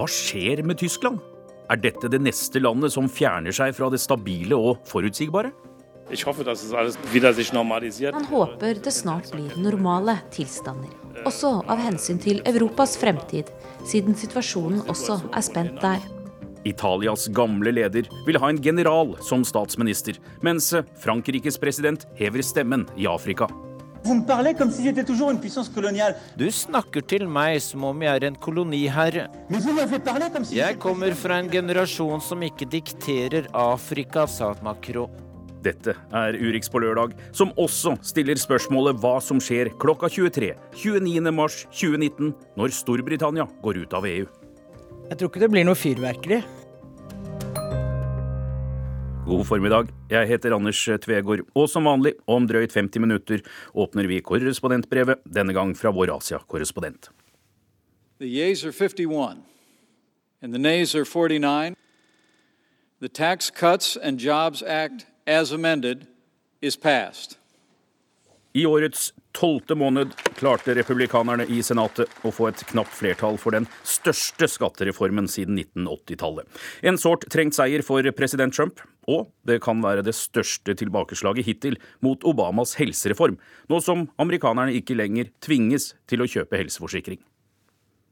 Hva skjer med Tyskland? Er dette det neste landet som fjerner seg fra det stabile og forutsigbare? Ich hoffe, dass es alles wieder sich normalisiert. Han håper det snart blir normale tilstander. Også av hensyn til Europas fremtid, siden situasjonen også er spent der. Italias gamle leder vil ha en general som statsminister, mens Frankrikes president hever stemmen i Afrika. Du snakker til meg som om jeg er en koloniherre. Jeg kommer fra en generasjon som ikke dikterer Afrika, sa Macron. Dette er Urix på lørdag, som også stiller spørsmålet hva som skjer klokka 23 29. mars 2019 når Storbritannia går ut av EU. Jeg tror ikke det blir noe fyrverkeri. God formiddag. Jeg heter Anders Tvegård, og som vanlig, om drøyt 50 minutter åpner vi korrespondentbrevet, denne gang fra vår Asia-korrespondent. The yeas are 51, and the nays are 49. The Tax Cuts and Jobs Act, as amended, is passed. I årets tolvte måned klarte republikanerne i Senatet å få et knapt flertall for den største skattereformen siden 1980-tallet. En sårt trengt seier for president Trump, og det kan være det største tilbakeslaget hittil mot Obamas helsereform, nå som amerikanerne ikke lenger tvinges til å kjøpe helseforsikring.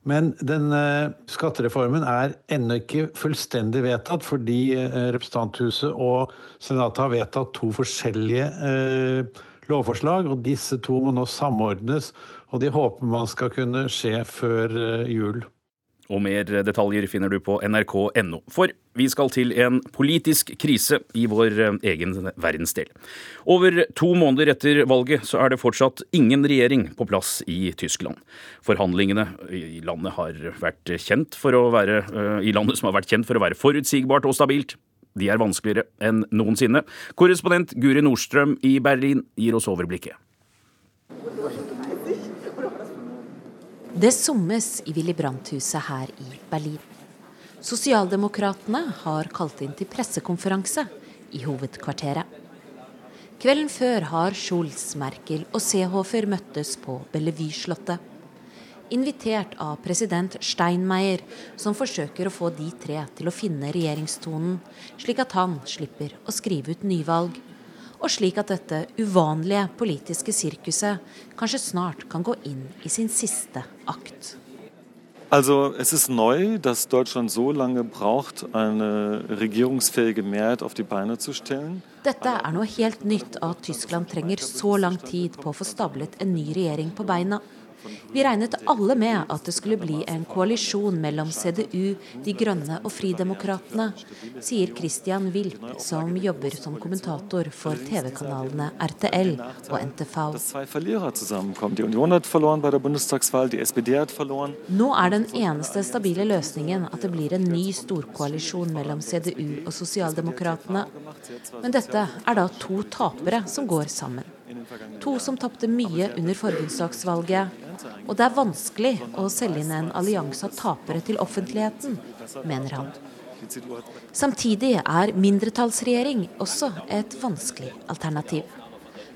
Men den uh, skattereformen er ennå ikke fullstendig vedtatt, fordi uh, representanthuset og Senatet har vedtatt to forskjellige uh, lovforslag, og disse to må nå samordnes. Og de håper man skal kunne skje før jul. Og mer detaljer finner du på nrk.no. For vi skal til en politisk krise i vår egen verdensdel. Over to måneder etter valget så er det fortsatt ingen regjering på plass i Tyskland. Forhandlingene i landet, har vært kjent for å være, i landet som har vært kjent for å være forutsigbart og stabilt. De er vanskeligere enn noensinne. Korrespondent Guri Nordstrøm i Berlin gir oss overblikket. Det summes i Willy Brandt-huset her i Berlin. Sosialdemokratene har kalt inn til pressekonferanse i hovedkvarteret. Kvelden før har Scholz, Merkel og Seehofer møttes på Bellevue-slottet. Invitert av president Steinmeier, som forsøker å få de tre til å finne regjeringstonen, slik at han slipper å skrive ut nyvalg og slik at dette uvanlige politiske sirkuset kanskje snart kan gå inn i sin siste akt. Also es ist neu, dass Deutschland so lange braucht, eine regierungsfähige Mehrheit auf die Beine zu stellen. Dette er noe helt nytt at Tyskland trenger så lang tid på å få stablet en ny regjering på beina. Vi regnet alle med at det skulle bli en koalisjon mellom CDU, De grønne og Fridemokratene, sier Christian Wilp, som jobber som kommentator for TV-kanalene RTL og NTV. Nå er den eneste stabile løsningen at det blir en ny storkoalisjon mellom CDU og Sosialdemokratene. Men dette er da to tapere som går sammen. To som tapte mye under forbundsdagsvalget og det er vanskelig å selge inn en allianse av tapere til offentligheten, mener han. Samtidig er mindretallsregjering også et vanskelig alternativ.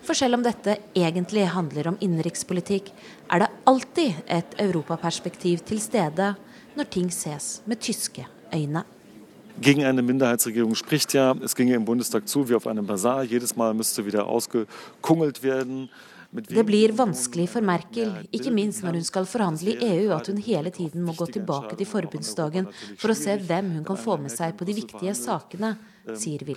For selv om dette egentlig handler om innenrikspolitikk, er det alltid et europaperspektiv til stede når ting ses med tyske øyne. Gegen eine Minderheitsregierung spricht ja, es ginge im Bundestag zu wie auf einem Basar. Jedes Mal müsste wieder ausgekungelt werden. Det blir vanskelig for Merkel, ikke minst når hun skal forhandle i EU, at hun hele tiden må gå tilbake til forbundsdagen for å se hvem hun kan få med seg på de viktige sakene, sier Will.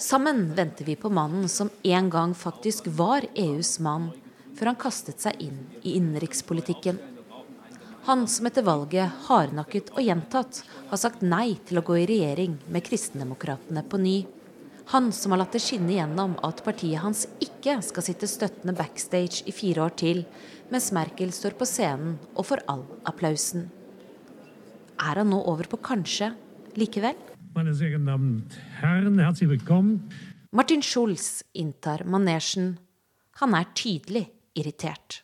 Sammen venter vi på mannen som en gang faktisk var EUs mann, før han kastet seg inn i innenrikspolitikken. Han som etter valget hardnakket og gjentatt har sagt nei til å gå i regjering med Kristendemokratene på ny. Han som har latt det skinne gjennom at partiet hans ikke skal sitte støttende backstage i fire år til, mens Merkel står på scenen og får all applausen. Er han nå over på kanskje likevel? Martin Schulz inntar manesjen. Han er tydelig irritert.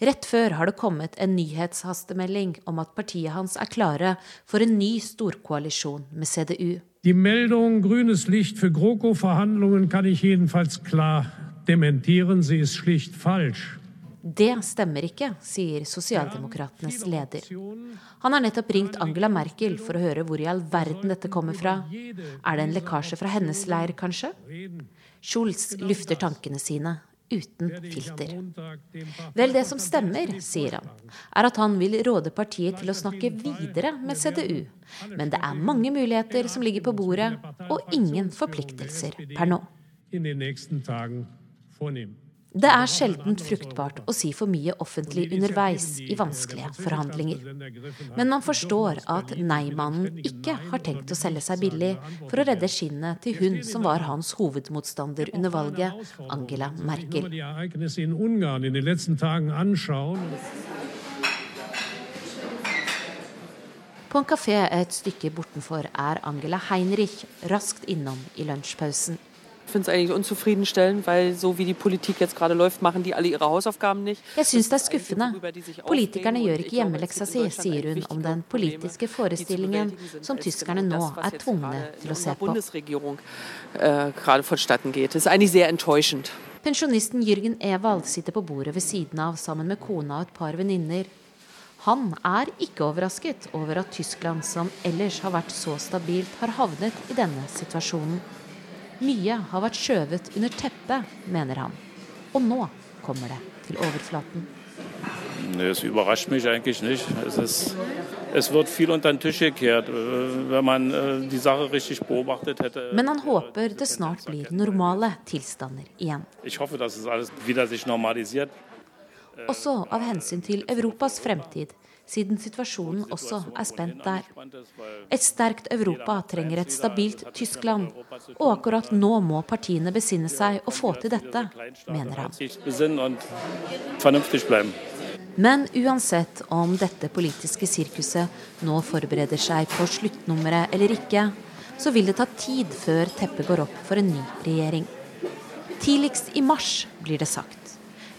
Rett før har det kommet en nyhetshastemelding om at partiet hans er klare for en ny storkoalisjon med CDU. Die Meldung grünes Licht für GroKo-Verhandlungen kan ich jedenfalls klar dementieren Sie, ist schlicht falsch. Det stemmer ikke, sier sosialdemokratenes leder. Han har nettopp ringt Angela Merkel for å høre hvor i all verden dette kommer fra. Er det en lekkasje fra hennes leir, kanskje? Schulz lufter tankene sine uten filter. Vel, det som stemmer, sier han, er at han vil råde partiet til å snakke videre med CDU. Men det er mange muligheter som ligger på bordet, og ingen forpliktelser per nå. Det er sjelden fruktbart å si for mye offentlig underveis i vanskelige forhandlinger. Men man forstår at nei-mannen ikke har tenkt å selge seg billig for å redde skinnet til hun som var hans hovedmotstander under valget, Angela Merkel. På en kafé et stykke bortenfor er Angela Heinrich raskt innom i lunsjpausen finde es eigentlich unzufriedenstellend, weil so wie die Politik jetzt gerade läuft, machen die alle ihre Hausaufgaben nicht. Jeg syns det er skuffende. Politikerne gjør ikke hjemmeleksa si, sier hun om den politiske forestillingen som tyskerne nå er tvungne til å se på. Äh, Pensjonisten Jürgen Ewald sitter på bordet ved siden av sammen med kona og et par venninner. Han er ikke overrasket over at Tyskland, som ellers har vært så stabilt, har havnet i denne situasjonen. Mye har vært skjøvet under teppet, mener han. Og nå kommer det til overflaten. Es überrascht mich eigentlich nicht. Es, ist, es wird viel unter den Tisch gekehrt, äh, wenn man äh, die Sache richtig beobachtet hätte. Men han håper det snart blir normale tilstander igjen. Ich hoffe, dass es alles wieder sich normalisiert. Også av hensyn til Europas fremtid siden situasjonen også er spent der. Et sterkt Europa trenger et stabilt Tyskland, og akkurat nå må partiene besinne seg og få til dette, mener han. Men uansett om dette politiske sirkuset nå forbereder seg på sluttnummeret eller ikke, så vil det ta tid før teppet går opp for en ny regjering. Tidligst i mars, blir det sagt.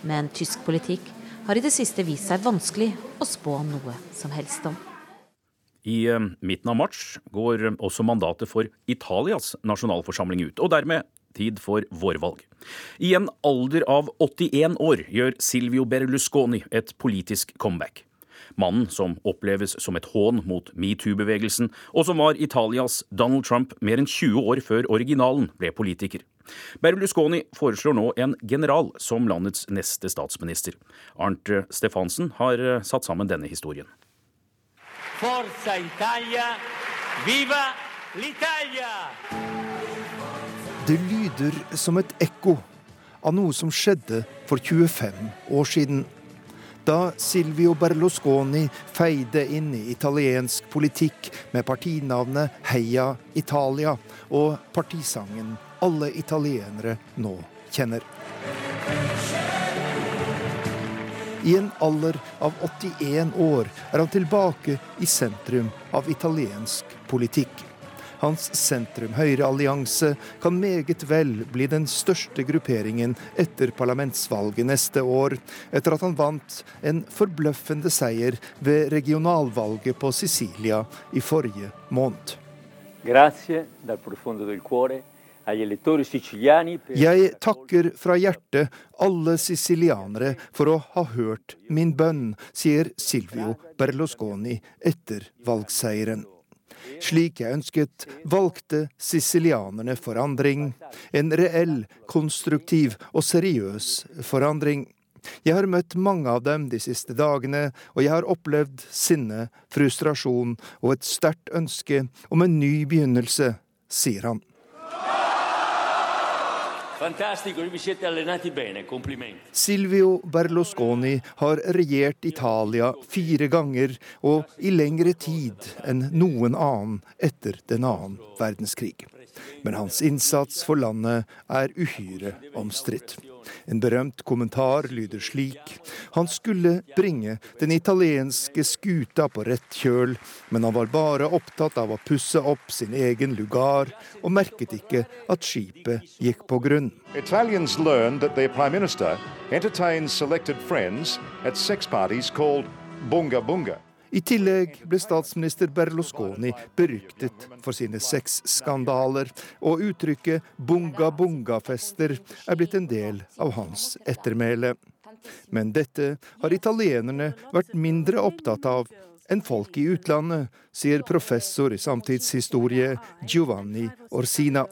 Men tysk politikk har i det siste vist seg vanskelig å spå noe som helst om. I eh, midten av mars går også mandatet for Italias nasjonalforsamling ut, og dermed tid for vårvalg. I en alder av 81 år gjør Silvio Berlusconi et politisk comeback. Mannen som oppleves som et hån mot metoo-bevegelsen, og som var Italias Donald Trump mer enn 20 år før originalen ble politiker. Berlusconi foreslår nå en general som landets neste statsminister. Arnt Stefansen har eh, satt sammen denne historien. Forza Italia, viva l'Italia! Det lyder som et ekko av noe som skjedde for 25 år siden. Da Silvio Berlusconi feide inn i italiensk politikk med partinavnet Heia Italia og partisangen alle italienere nå kjenner. I en alder av 81 år er han tilbake i sentrum av italiensk politikk. Hans sentrum-høyre-allianse kan meget vel bli den største grupperingen etter parlamentsvalget neste år, etter at han vant en forbløffende seier ved regionalvalget på Sicilia i forrige måned. Grazie dal profondo del cuore jeg takker fra hjertet alle sicilianere for å ha hørt min bønn, sier Silvio Berlusconi etter valgseieren. Slik jeg ønsket, valgte sicilianerne forandring. En reell, konstruktiv og seriøs forandring. Jeg har møtt mange av dem de siste dagene, og jeg har opplevd sinne, frustrasjon og et sterkt ønske om en ny begynnelse, sier han. Fantastico, vi siete allenati bene, complimenti. Silvio Berlusconi har regjert Italia fire ganger, og i lengre tid enn noen annen etter den annen verdenskrig. Men hans innsats for landet er uhyre omstridt. En berømt kommentar lyder slik. Han skulle bringe den italienske skuta på rett kjøl, men han var bare opptatt av å pusse opp sin egen lugar, og merket ikke at skipet gikk på grunn. Italians learned that their prime minister entertains selected friends at sex parties called bunga bunga. I tillegg ble statsminister Berlusconi beryktet for sine sexskandaler, og uttrykket 'bunga bunga-fester' er blitt en del av hans ettermæle. Men dette har italienerne vært mindre opptatt av enn folk i utlandet, sier professor i samtidshistorie Giovanni Orsina.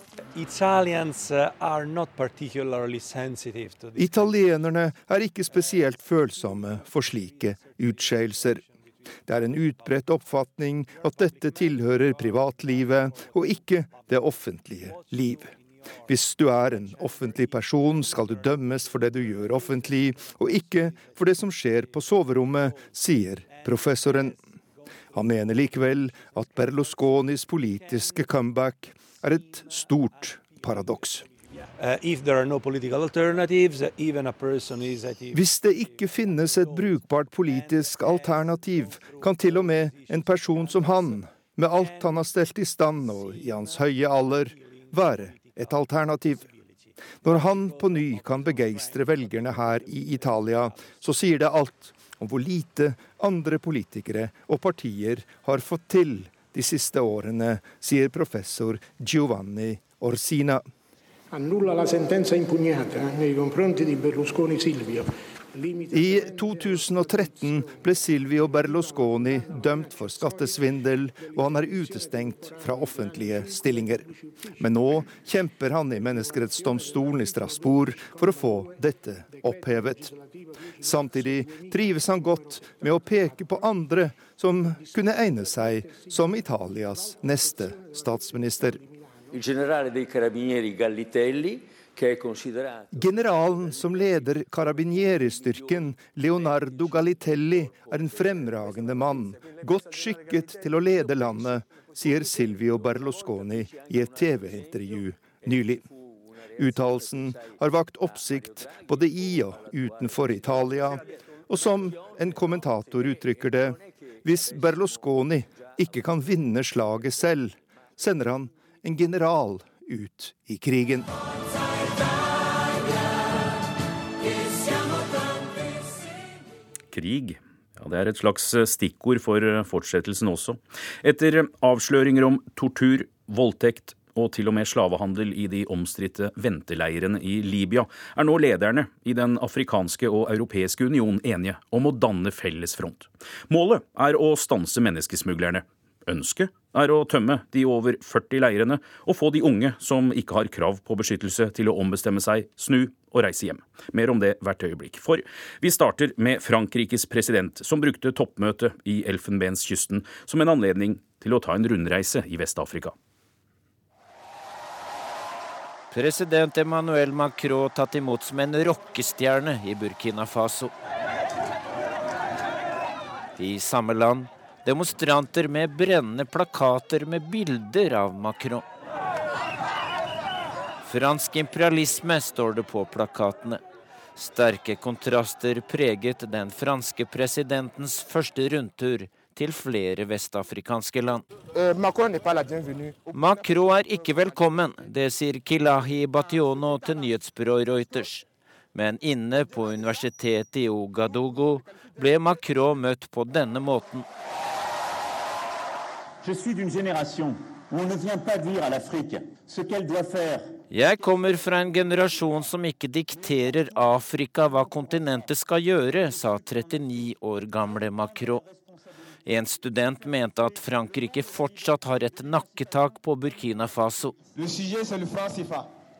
Italienerne er ikke spesielt følsomme for slike utskeielser. Det er en utbredt oppfatning at dette tilhører privatlivet og ikke det offentlige liv. Hvis du er en offentlig person, skal du dømmes for det du gjør offentlig, og ikke for det som skjer på soverommet, sier professoren. Han mener likevel at Berlusconis politiske comeback er et stort paradoks. Uh, Hvis det ikke finnes et brukbart politisk alternativ, kan til og med en person som han, med alt han har stelt i stand og i hans høye alder, være et alternativ. Når han på ny kan begeistre velgerne her i Italia, så sier det alt om hvor lite andre politikere og partier har fått til de siste årene, sier professor Giovanni Orsina. Annulla la sentenza impugnata nei confronti di Berlusconi Silvio i 2013 ble Silvio Berlusconi dømt for skattesvindel, og han er utestengt fra offentlige stillinger. Men nå kjemper han i Menneskerettsdomstolen i Strasbourg for å få dette opphevet. Samtidig trives han godt med å peke på andre som kunne egne seg som Italias neste statsminister. Generalen som leder karabinieri-styrken, Leonardo Galitelli, er en fremragende mann, godt skikket til å lede landet, sier Silvio Berlusconi i et TV-intervju nylig. Uttalelsen har vakt oppsikt både i og utenfor Italia, og som en kommentator uttrykker det, hvis Berlusconi ikke kan vinne slaget selv, sender han en general ut i krigen. Krig. Ja, Det er et slags eh, stikkord for eh, fortsettelsen også. Etter avsløringer om tortur, voldtekt og til og med slavehandel i de omstridte venteleirene i Libya, er nå lederne i Den afrikanske og europeiske union enige om å danne felles front. Målet er å stanse menneskesmuglerne, Ønsket er å tømme de over 40 leirene og få de unge som ikke har krav på beskyttelse, til å ombestemme seg, snu og reise hjem. Mer om det hvert øyeblikk. For vi starter med Frankrikes president, som brukte toppmøtet i Elfenbenskysten som en anledning til å ta en rundreise i Vest-Afrika. President Emmanuel Macron tatt imot som en rockestjerne i Burkina Faso. I samme land Demonstranter med brennende plakater med bilder av Macron. Fransk imperialisme står det på plakatene. Sterke kontraster preget den franske presidentens første rundtur til flere vestafrikanske land. Euh, Macron er ikke velkommen, det sier Kilahi Bationo til nyhetsbyrået Reuters. Men inne på universitetet i Ogadogo ble Macron møtt på denne måten. Je suis d'une génération où on ne vient pas dire à l'Afrique ce qu'elle doit faire. Jeg kommer fra en generasjon som ikke dikterer Afrika hva kontinentet skal gjøre, sa 39 år gamle Macron. En student mente at Frankrike fortsatt har et nakketak på Burkina Faso. Le sujet,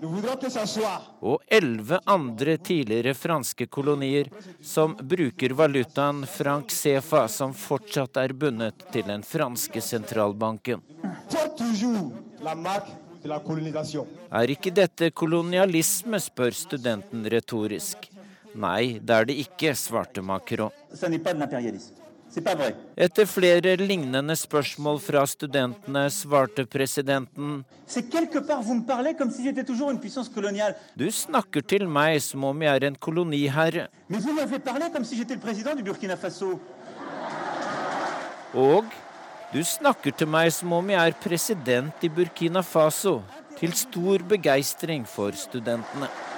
Og elleve andre tidligere franske kolonier som bruker valutaen franc CFA, som fortsatt er bundet til den franske sentralbanken. Er ikke dette kolonialisme, spør studenten retorisk. Nei, det er det ikke, svarte Macron. Etter flere lignende spørsmål fra studentene svarte presidenten Du snakker til meg som om jeg er en koloniherre. Og du snakker til meg som om jeg er president i Burkina Faso, til stor begeistring for studentene.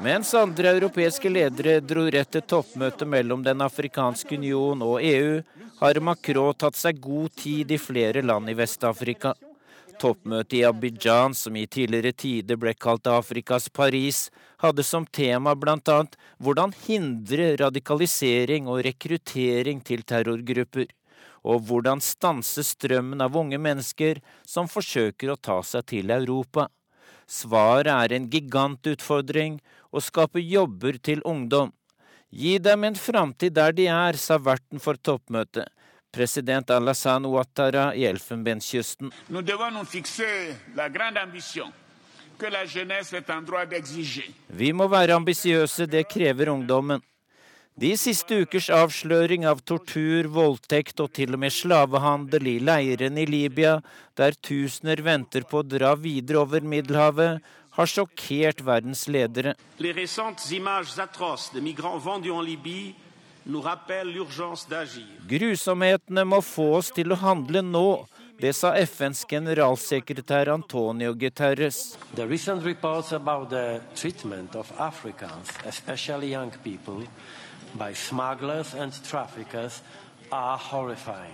Mens andre europeiske ledere dro rett til toppmøtet mellom Den afrikanske union og EU, har Macron tatt seg god tid i flere land i Vest-Afrika. Toppmøtet i Abidjan, som i tidligere tider ble kalt Afrikas Paris, hadde som tema bl.a. hvordan hindre radikalisering og rekruttering til terrorgrupper, og hvordan stanse strømmen av unge mennesker som forsøker å ta seg til Europa. Svaret er en gigantutfordring å skape jobber til ungdom. Gi dem en framtid der de er, sa verten for toppmøtet president Alassane Ouattara i Elfenbenskysten. Vi må være ambisiøse, det krever ungdommen. De siste ukers avsløring av tortur, voldtekt og til og med slavehandel i leirene i Libya, der tusener venter på å dra videre over Middelhavet, har sjokkert verdens ledere. Les récentes images atroces de migrants vendus en Libye Grusomhetene må få oss til å handle nå. Det sa FNs generalsekretær Antonio Guterres.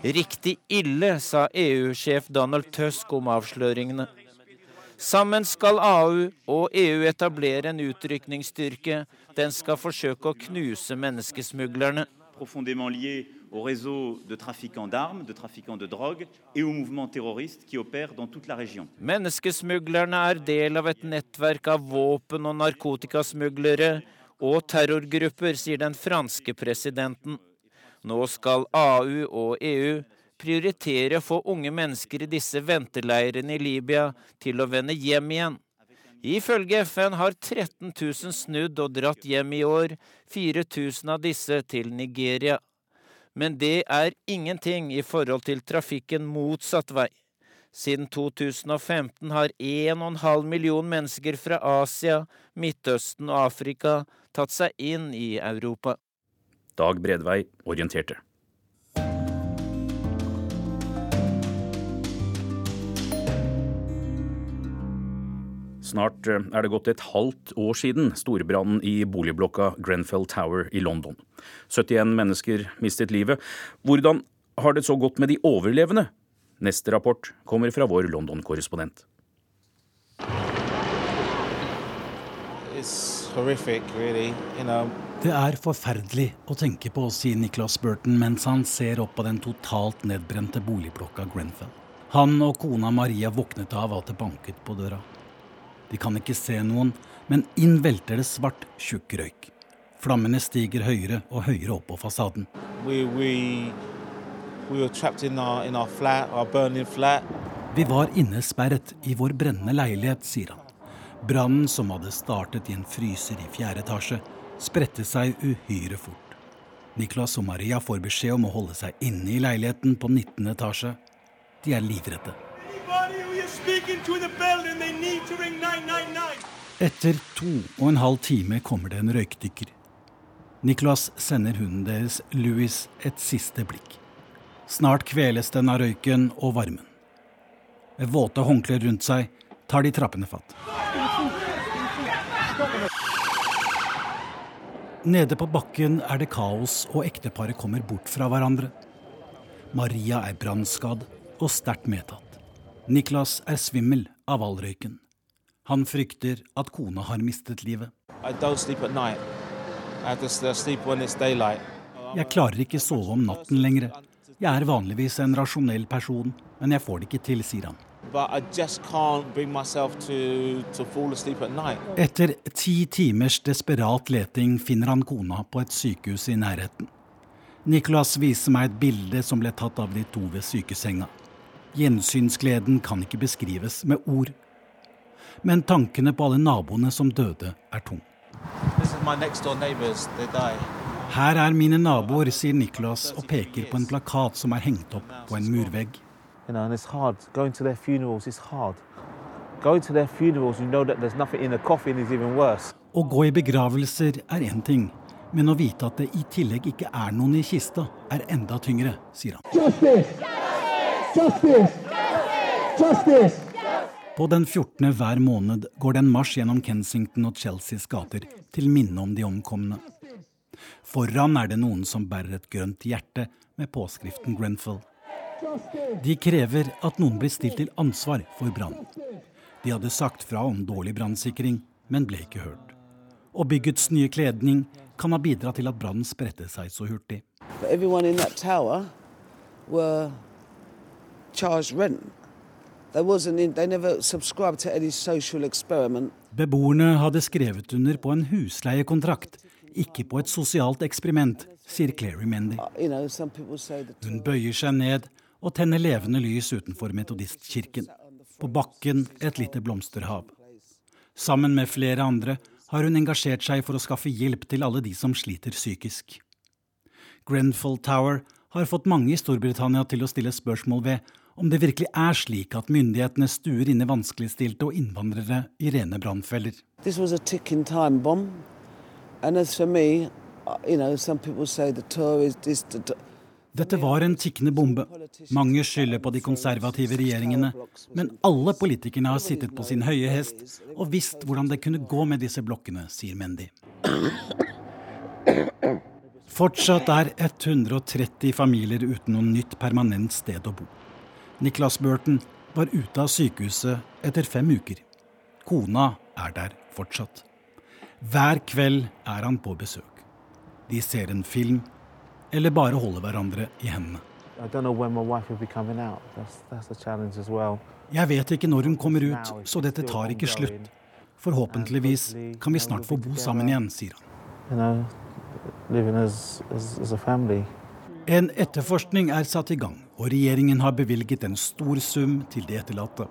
Riktig ille, sa EU-sjef Donald Tusk om avsløringene. Sammen skal AU og EU etablere en utrykningsstyrke. Den skal forsøke å knuse menneskesmuglerne. au réseau de trafiquants d'armes, de trafiquants de drogue et au mouvement terroriste qui opère dans toute la région. Menneskesmuglerne er del av et nettverk av våpen- og narkotikasmuglere og terrorgrupper, sier den franske presidenten. Nå skal AU og EU prioritere å få unge mennesker i disse venteleirene i Libya til å vende hjem igjen. Ifølge FN har 13 000 snudd og dratt hjem i år, 4000 av disse til Nigeria. Men det er ingenting i forhold til trafikken motsatt vei. Siden 2015 har 1,5 million mennesker fra Asia, Midtøsten og Afrika tatt seg inn i Europa. Dag Bredvei orienterte. Snart eh, er det gått et halvt år siden storbrannen i boligblokka Grenfell Tower i London. 71 mennesker mistet livet. Hvordan har det så gått med de overlevende? Neste rapport kommer fra vår London-korrespondent. Det er forferdelig å tenke på, sier Nicholas Burton mens han ser opp på den totalt nedbrente boligblokka Grenfell. Han og kona Maria våknet av at det banket på døra. De kan ikke se noen, men inn velter det svart, tjukk røyk. Flammene stiger høyere og høyere opp på fasaden. We, we, we in our, in our flat, our Vi var innesperret i vår brennende leilighet, sier han. Brannen, som hadde startet i en fryser i fjerde etasje, spredte seg uhyre fort. Niklas og Maria får beskjed om å holde seg inne i leiligheten på 19. etasje. De er livredde. Etter to og en halv time kommer det en røykdykker. Nicholas sender hunden deres, Louis, et siste blikk. Snart kveles den av røyken og varmen. Med våte håndklær rundt seg tar de trappene fatt. Nede på bakken er det kaos, og ekteparet kommer bort fra hverandre. Maria er brannskadd og sterkt medtatt. Niklas er svimmel av all røyken. Han frykter at kona har mistet livet. Jeg klarer ikke sove om natten lenger. Jeg er vanligvis en rasjonell person, men jeg får det ikke til, sier han. Etter ti timers desperat leting finner han kona på et sykehus i nærheten. Nicholas viser meg et bilde som ble tatt av de to ved sykesenga. Gjensynsgleden kan ikke beskrives med ord. Men tankene på alle naboene som døde, er tung. Her er mine naboer, sier Niklas og peker på en plakat som er hengt opp på en murvegg. Å gå i begravelser er én ting, men å vite at det i tillegg ikke er noen i kista, er enda tyngre, sier han. Justice! Justice! Justice! På den 14. hver måned går det en marsj gjennom Kensington og Chelseas gater til minne om de omkomne. Foran er det noen som bærer et grønt hjerte med påskriften Grenfell. De krever at noen blir stilt til ansvar for brannen. De hadde sagt fra om dårlig brannsikring, men ble ikke hørt. Og byggets nye kledning kan ha bidratt til at brannen spredte seg så hurtig. Beboerne hadde skrevet under på en husleiekontrakt, ikke på et sosialt eksperiment, sier Clary Mendy. Uh, Hun bøyer seg ned og tenner levende lys utenfor metodistkirken. På bakken et lite blomsterhav. Sammen med flere andre har hun engasjert seg for å skaffe hjelp til alle de som sliter psykisk. Grenfell Tower har fått mange i Storbritannia til å stille spørsmål ved om det virkelig er slik at myndighetene stuer inne vanskeligstilte og innvandrere i rene brannfeller. Dette var en tikkende bombe. Mange skylder på de konservative regjeringene, men alle politikerne har sittet på sin høye hest og visst hvordan det kunne gå med disse blokkene, sier Mendy. Fortsatt er 130 familier uten noe nytt permanent sted å bo. Niklas Burton var ute av sykehuset etter fem uker. Kona er der fortsatt. Hver kveld er han på besøk. De ser en film eller bare holde hverandre i hendene. Jeg vet ikke når hun kommer ut, så dette tar ikke slutt. Forhåpentligvis kan vi snart få bo sammen igjen, sier han. En etterforskning er satt i gang, og regjeringen har bevilget en stor sum til de etterlatte.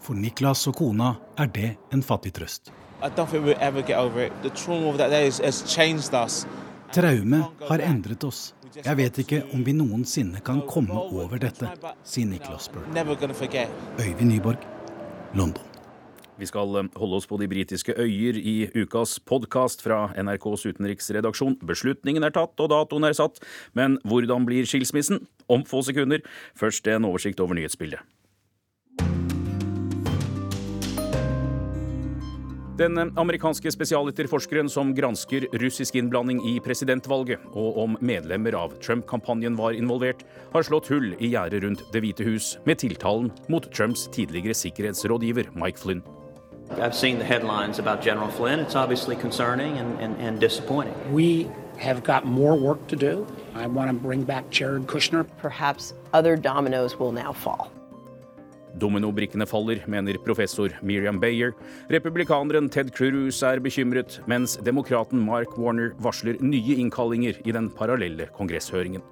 For Niklas og kona er det en fattig trøst. I don't think we'll ever get over it. The trauma of that day has, has changed us. Traume har endret oss. Jeg vet ikke om vi noensinne kan komme over dette, sier Niklas Burke. Øyvind Nyborg, London. Vi skal eh, holde oss på de britiske øyer i ukas podkast fra NRKs utenriksredaksjon. Beslutningen er tatt og datoen er satt, men hvordan blir skilsmissen? Om få sekunder. Først en oversikt over nyhetsbildet. Den amerikanske spesialetterforskeren som gransker russisk innblanding i presidentvalget, og om medlemmer av Trump-kampanjen var involvert, har slått hull i gjerdet rundt Det hvite hus med tiltalen mot Trumps tidligere sikkerhetsrådgiver Mike Flynn. I've seen the headlines about General Flynn. It's obviously concerning and, and, and disappointing. We have got more work to do. I want to bring back Jared Kushner. Perhaps other dominoes will now fall. Dominobrikkene faller, mener professor Miriam Bayer. Republikaneren Ted Cruz er bekymret, mens demokraten Mark Warner varsler nye innkallinger i den parallelle kongresshøringen.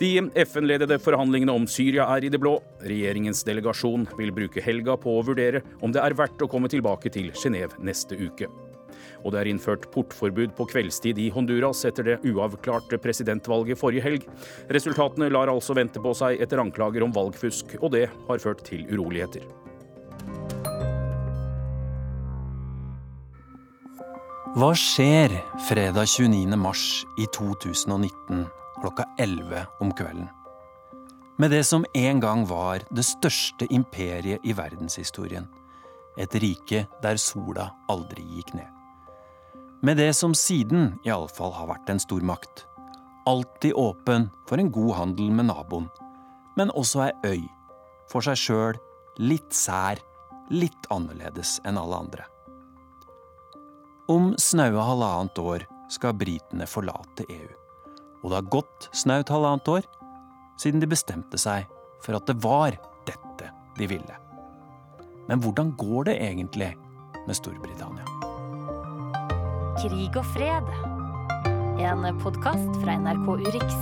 De FN-ledede forhandlingene om Syria er i det blå. Regjeringens delegasjon vil bruke helga på å vurdere om det er verdt å komme tilbake til Genéve neste uke og det er innført portforbud på kveldstid i Honduras etter det uavklarte presidentvalget forrige helg. Resultatene lar altså vente på seg etter anklager om valgfusk, og det har ført til uroligheter. Hva skjer fredag 29. mars i 2019 klokka 11 om kvelden? Med det som en gang var det største imperiet i verdenshistorien. Et rike der sola aldri gikk ned med det som siden iallfall har vært en stormakt. Alltid åpen for en god handel med naboen, men også ei øy. For seg sjøl, litt sær, litt annerledes enn alle andre. Om snaue halvannet år skal britene forlate EU. Og det har gått snaut halvannet år siden de bestemte seg for at det var dette de ville. Men hvordan går det egentlig med Storbritannia? Krig og fred. En podkast fra NRK Urix.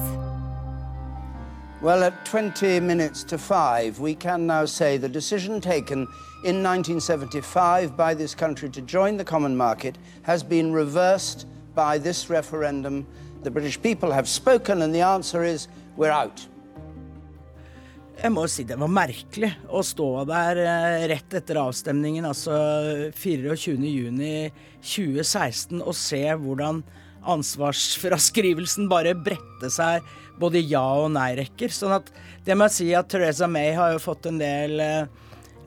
Well, at 20 minutes to five, we can now say the decision taken in 1975 by this country to join the common market has been reversed by this referendum. The British people have spoken, and the answer is we're out. Jeg må si det var merkelig å stå der eh, rett etter avstemningen, altså 24.6.2016, og se hvordan ansvarsfraskrivelsen bare bredte seg både ja- og nei-rekker. Sånn at det må jeg si at Theresa May har jo fått en del eh,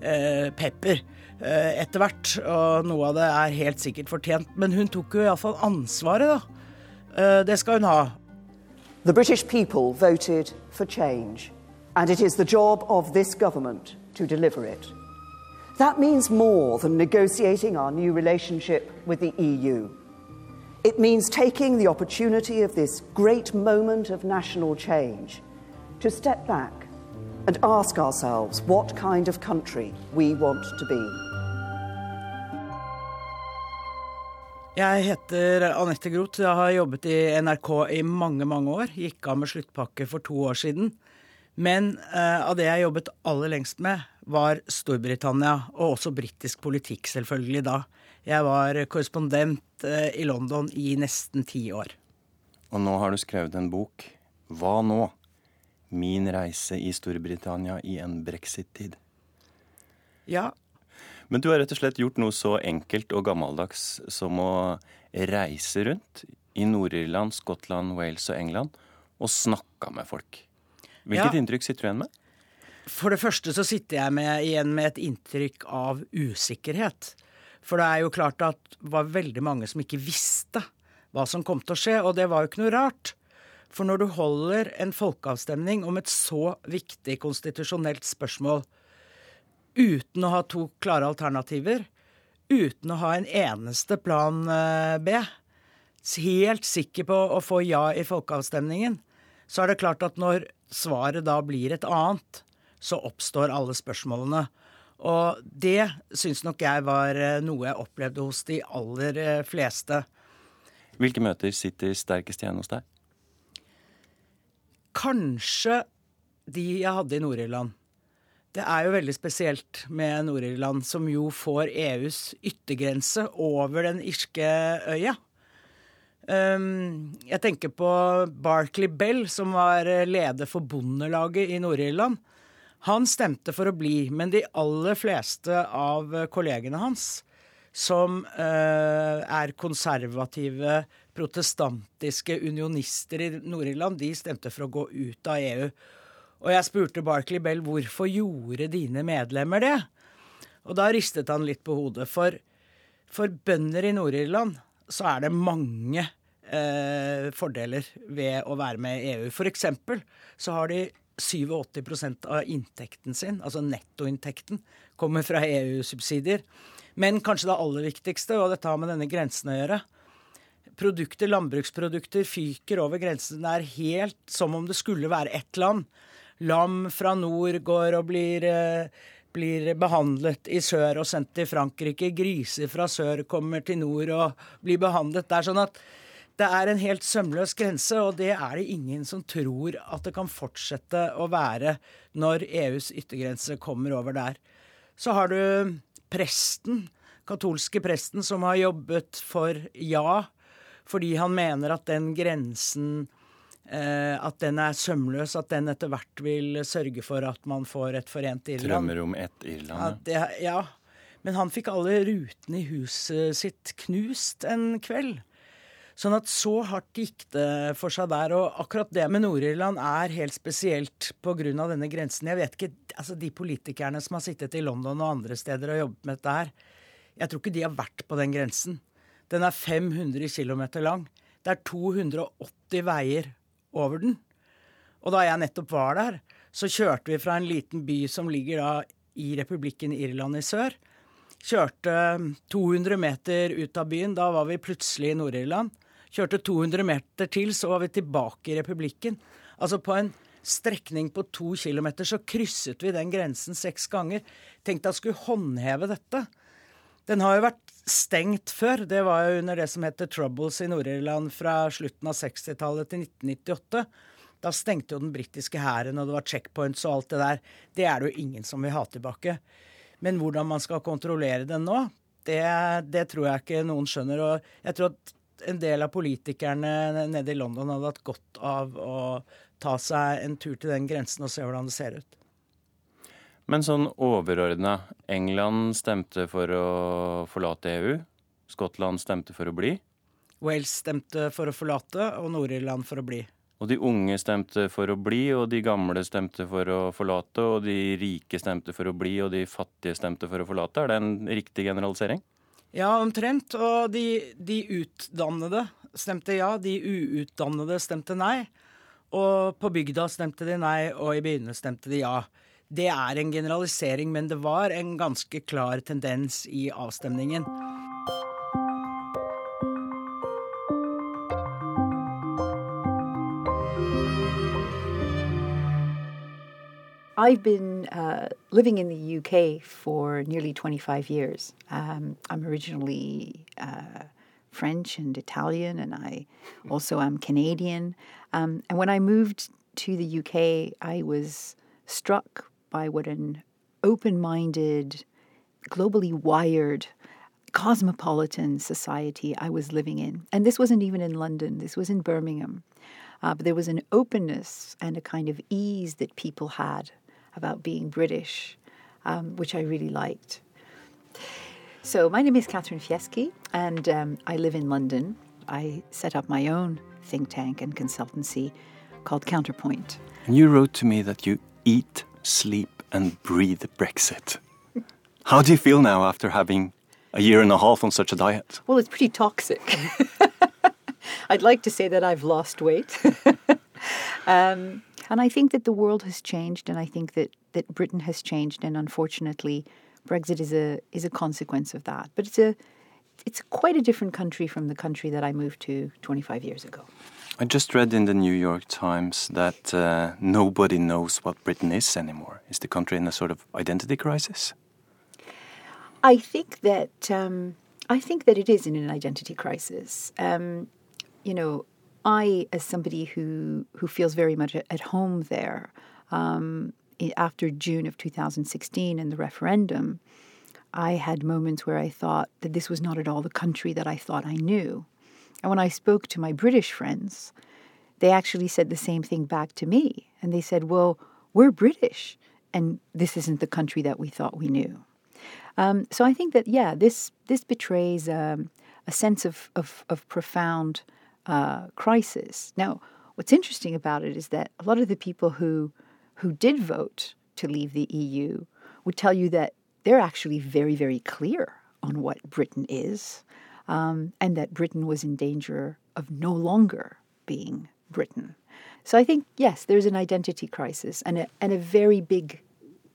eh, pepper eh, etter hvert. Og noe av det er helt sikkert fortjent. Men hun tok jo iallfall ansvaret, da. Eh, det skal hun ha. The British people voted for change, and it is the job of this government to deliver it. That means more than negotiating our new relationship with the EU. It means taking the opportunity of this great moment of national change to step back and ask ourselves what kind of country we want to be. Jeg heter Anette Groth. Jeg har jobbet i NRK i mange, mange år. Gikk av med sluttpakke for to år siden. Men uh, av det jeg jobbet aller lengst med, var Storbritannia, og også britisk politikk, selvfølgelig, da. Jeg var korrespondent uh, i London i nesten ti år. Og nå har du skrevet en bok. Hva nå? Min reise i Storbritannia i en brexit-tid. Ja. Men du har rett og slett gjort noe så enkelt og gammeldags som å reise rundt i Nord-Irland, Skottland, Wales og England og snakka med folk. Hvilket ja. inntrykk sitter du igjen med? For det første så sitter jeg med, igjen med et inntrykk av usikkerhet. For det er jo klart at det var veldig mange som ikke visste hva som kom til å skje, og det var jo ikke noe rart. For når du holder en folkeavstemning om et så viktig konstitusjonelt spørsmål uten å ha to klare alternativer, uten å ha en eneste plan eh, B, helt sikker på å få ja i folkeavstemningen, så er det klart at når svaret da blir et annet, så oppstår alle spørsmålene. Og det syns nok jeg var eh, noe jeg opplevde hos de aller eh, fleste. Hvilke møter sitter sterkest igjen hos deg? Kanskje de jeg hadde i Nord-Irland. Det er jo veldig spesielt med Nord-Irland, som jo får EUs yttergrense over den irske øya. Um, jeg tenker på Barclay Bell, som var eh, leder for Bondelaget i Nord-Irland. Han stemte for å bli, men de aller fleste av kollegene hans, som uh, er konservative, protestantiske unionister i Nord-Irland, de stemte for å gå ut av EU. Og jeg spurte Barclay Bell hvorfor gjorde dine medlemmer det? Og da ristet han litt på hodet. For, for bønder i Nord-Irland så er det mange eh, fordeler ved å være med i EU. For eksempel så har de 87% av inntekten sin, altså nettoinntekten, kommer fra EU-subsidier. Men kanskje det aller viktigste, og dette har med denne grensen å gjøre Produkter, landbruksprodukter fyker over grensen. Det er helt som om det skulle være ett land. Lam fra nord går og blir eh, blir behandlet i sør og sendt til Frankrike. Griser fra sør kommer til nord og blir behandlet Det er Sånn at det er en helt sømløs grense, og det er det ingen som tror at det kan fortsette å være når EUs yttergrense kommer over der. Så har du presten, katolske presten, som har jobbet for ja, fordi han mener at den grensen at den er sømløs, at den etter hvert vil sørge for at man får et forent Irland. Drømmer om ett Irland, det, ja. Men han fikk alle rutene i huset sitt knust en kveld. Sånn at så hardt gikk det for seg der. Og akkurat det med Nord-Irland er helt spesielt pga. denne grensen. Jeg vet ikke, altså De politikerne som har sittet i London og andre steder og jobbet med dette her, jeg tror ikke de har vært på den grensen. Den er 500 km lang. Det er 280 veier over den. Og da jeg nettopp var der, så kjørte vi fra en liten by som ligger da i republikken Irland i sør. Kjørte 200 meter ut av byen. Da var vi plutselig i Nord-Irland. Kjørte 200 meter til, så var vi tilbake i republikken. Altså på en strekning på to kilometer så krysset vi den grensen seks ganger. Tenkte jeg skulle håndheve dette. Den har jo vært stengt før. Det var jo under det som heter Troubles i Nord-Irland fra slutten av 60-tallet til 1998. Da stengte jo den britiske hæren, og det var checkpoints og alt det der. Det er det jo ingen som vil ha tilbake. Men hvordan man skal kontrollere den nå, det, det tror jeg ikke noen skjønner. Og jeg tror at en del av politikerne nede i London hadde hatt godt av å ta seg en tur til den grensen og se hvordan det ser ut. Men sånn overordna England stemte for å forlate EU. Skottland stemte for å bli. Wales stemte for å forlate, og Nord-Irland for å bli. Og de unge stemte for å bli, og de gamle stemte for å forlate, og de rike stemte for å bli, og de fattige stemte for å forlate. Er det en riktig generalisering? Ja, omtrent. Og de, de utdannede stemte ja, de uutdannede stemte nei. Og på bygda stemte de nei, og i byene stemte de ja. Det er en generalisering, men det var en ganske klar tendens i avstemningen. I've been uh, living in the UK for nearly 25 years. Um, I'm originally uh, French and Italian, and I also am Canadian. Um, and when I moved to the UK, I was struck by what an open minded, globally wired, cosmopolitan society I was living in. And this wasn't even in London, this was in Birmingham. Uh, but there was an openness and a kind of ease that people had about being British, um, which I really liked. So, my name is Catherine Fieschi, and um, I live in London. I set up my own think tank and consultancy called Counterpoint. And you wrote to me that you eat, sleep, and breathe Brexit. How do you feel now after having a year and a half on such a diet? Well, it's pretty toxic. I'd like to say that I've lost weight. um, and I think that the world has changed, and I think that, that Britain has changed, and unfortunately, Brexit is a is a consequence of that. But it's a it's quite a different country from the country that I moved to 25 years ago. I just read in the New York Times that uh, nobody knows what Britain is anymore. Is the country in a sort of identity crisis? I think that um, I think that it is in an identity crisis. Um, you know, I, as somebody who who feels very much at home there, um, after June of 2016 and the referendum, I had moments where I thought that this was not at all the country that I thought I knew. And when I spoke to my British friends, they actually said the same thing back to me. And they said, Well, we're British, and this isn't the country that we thought we knew. Um, so I think that, yeah, this, this betrays um, a sense of, of, of profound uh, crisis. Now, what's interesting about it is that a lot of the people who who did vote to leave the EU would tell you that they're actually very, very clear on what Britain is, um, and that Britain was in danger of no longer being Britain. So I think yes, there's an identity crisis and a, and a very big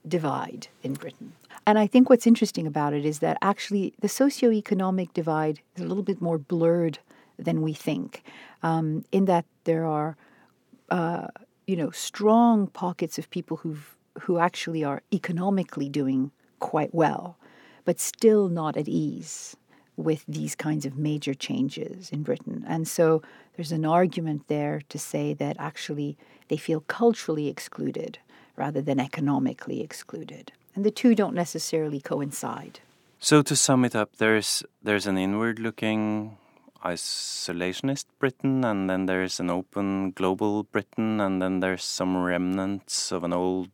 divide in Britain. And I think what's interesting about it is that actually the socioeconomic divide is a little bit more blurred than we think, um, in that there are, uh, you know, strong pockets of people who who actually are economically doing quite well, but still not at ease with these kinds of major changes in Britain. And so there's an argument there to say that actually they feel culturally excluded rather than economically excluded. And the two don't necessarily coincide. So to sum it up, there's there's an inward looking isolationist Britain, and then there's an open global Britain, and then there's some remnants of an old,